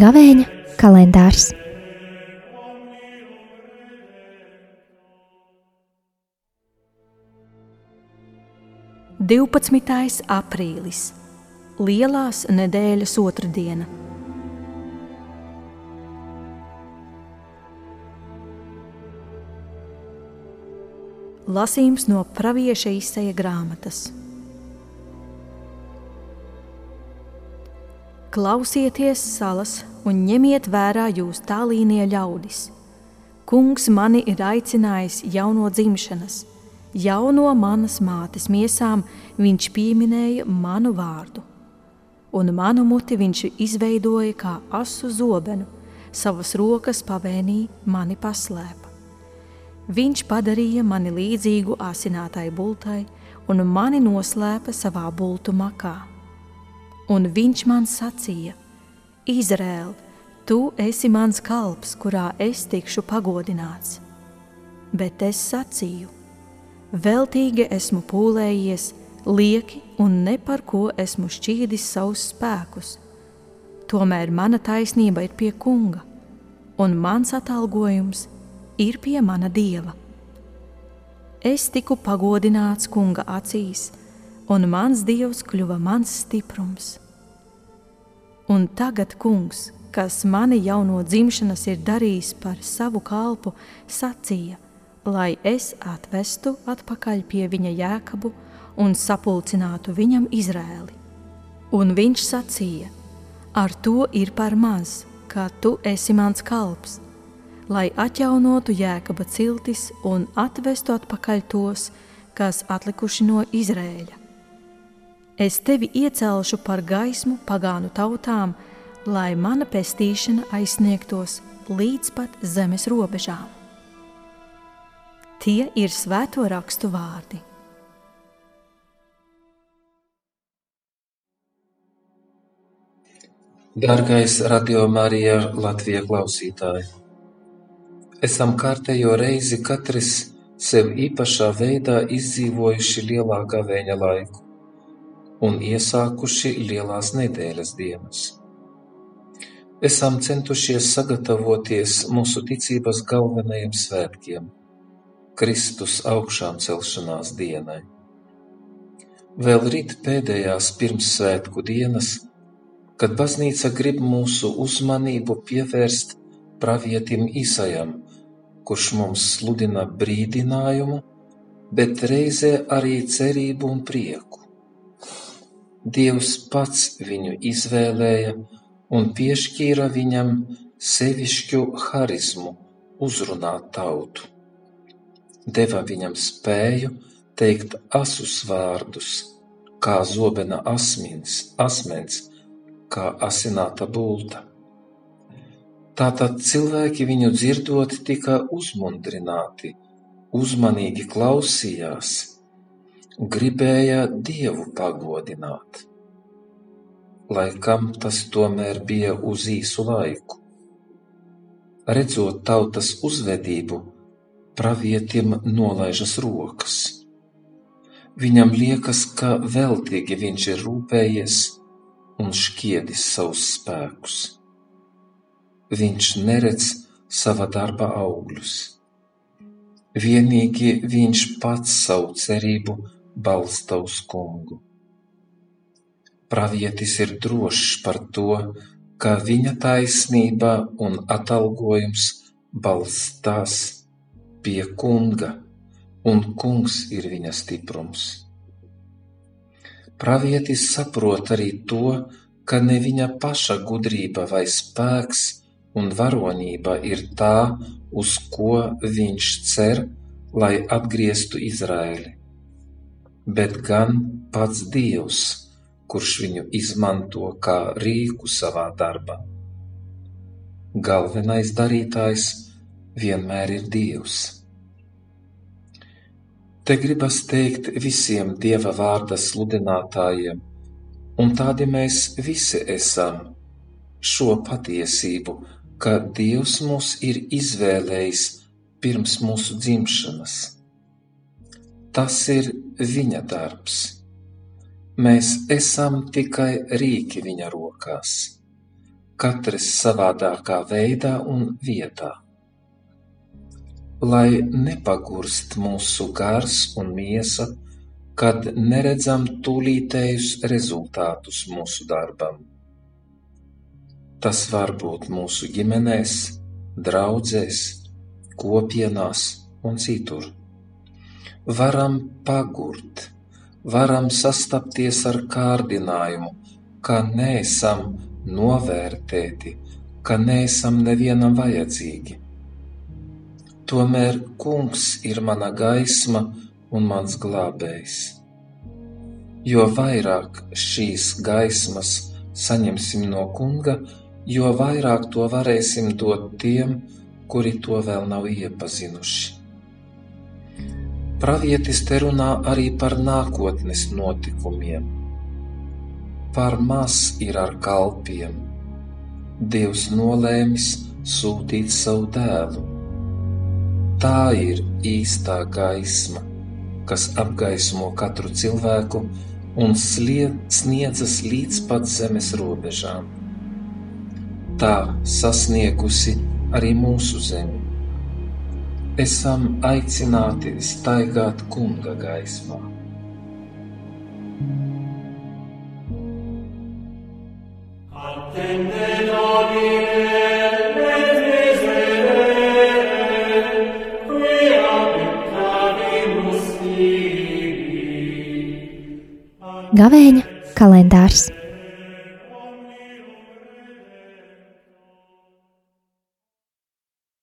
Gavēņa kalendārs. Divpadsmitais aprīlis - Lielās nedēļas otrdiena. Lasījums no Pāvieša izseja grāmatas. Klausieties, salas, un ņemiet vērā jūs tālīnie ļaudis. Kungs mani ir aicinājis jauno dzimšanas, jauno manas mātes miesām viņš pieminēja manu vārdu. Un manu muti viņš izveidoja kā asu zobenu, savas rokas pavēnī mani paslēpa. Viņš padarīja mani līdzīgu asinātai bultai un mani noslēpa savā bultu makā un viņš man sacīja: Izraēl, tu esi mans kalps, kurā es tikšu pagodināts. Bet es sacīju: Veltīgi esmu pūlējies, lieki un ne par ko esmu šķīdis savus spēkus. Tomēr mana taisnība ir pie kunga, un mans atalgojums ir pie mana dieva. Es tiku pagodināts kunga acīs, un mans dievs kļuva mans stiprums. Un tagad, kungs, kas mani jau no dzimšanas ir darījis par savu kalpu, sacīja, lai es atvestu atpakaļ pie viņa jēkabu un sapulcinātu viņam Izrēli. Un viņš sacīja: Ar to ir par maz, kā tu esi mans kalps, lai atjaunotu jēkaba ciltis un atvestu atpakaļ tos, kas atlikuši no Izrēļa es tevi iecelšu par gaismu pagānu tautām, lai mana pestīšana aizsniegtos līdz pat zemes robežām. Tie ir svēto rakstu vārdi. Dārgais radio Marija Latvijas klausītāji! Esam kārtējo reizi katrs sev īpašā veidā izdzīvojuši lielā gavēņa laiku un iesākuši lielās nedēļas dienas. Esam centušies sagatavoties mūsu ticības galvenajiem svētkiem - Kristus augšām celšanās dienai. Vēl rīt pēdējās pirmssvētku dienas, kad baznīca grib mūsu uzmanību pievērst pravietim Isajam, kurš mums sludina brīdinājumu, bet reizē arī cerību un prieku. Dievs pats viņu izvēlēja un piešķīra viņam sevišķu harizmu uzrunāt tautu. Deva viņam spēju teikt asus vārdus, kā zobena asmins, asmens, kā asināta bulta. Tātad cilvēki viņu dzirdot tika uzmundrināti, uzmanīgi klausījās – gribēja Dievu pagodināt, lai kam tas tomēr bija uz īsu laiku. Redzot tautas uzvedību, pravietim nolaižas rokas. Viņam liekas, ka veltīgi viņš ir rūpējies un šķiedis savus spēkus. Viņš neredz sava darba augļus. Vienīgi viņš pats savu cerību balsta uz Kungu. Pravietis ir drošs par to, ka viņa taisnība un atalgojums balstās pie Kunga, un Kungs ir viņa stiprums. Pravietis saprot arī to, ka ne viņa paša gudrība vai spēks un varonība ir tā, uz ko viņš cer, lai atgrieztu Izraēli bet gan pats Dievs, kurš viņu izmanto kā rīku savā darbā. Galvenais darītājs vienmēr ir Dievs. Te gribas teikt visiem Dieva vārda sludinātājiem, un tādi mēs visi esam, šo patiesību, ka Dievs mūs ir izvēlējis pirms mūsu dzimšanas. Tas ir viņa darbs. Mēs esam tikai rīki viņa rokās, katrs savādākā veidā un vietā. Lai nepagurst mūsu gars un miesa, kad neredzam tūlītējus rezultātus mūsu darbam. Tas var būt mūsu ģimenēs, draudzēs, kopienās un citur. Varam pagurt, varam sastapties ar kārdinājumu, ka neesam novērtēti, ka neesam nevienam vajadzīgi. Tomēr kungs ir mana gaisma un mans glābējs. Jo vairāk šīs gaismas saņemsim no kunga, jo vairāk to varēsim dot tiem, kuri to vēl nav iepazinuši. Pravietis te runā arī par nākotnes notikumiem. Par maz ir ar kalpiem. Dievs nolēmis sūtīt savu dēlu. Tā ir īstā gaisma, kas apgaismo katru cilvēku un sniedzas līdz pat zemes robežām. Tā sasniegusi arī mūsu zemi. Esam aicināti staigāt kunga gaismā. Attende Gavēņa kalendārs.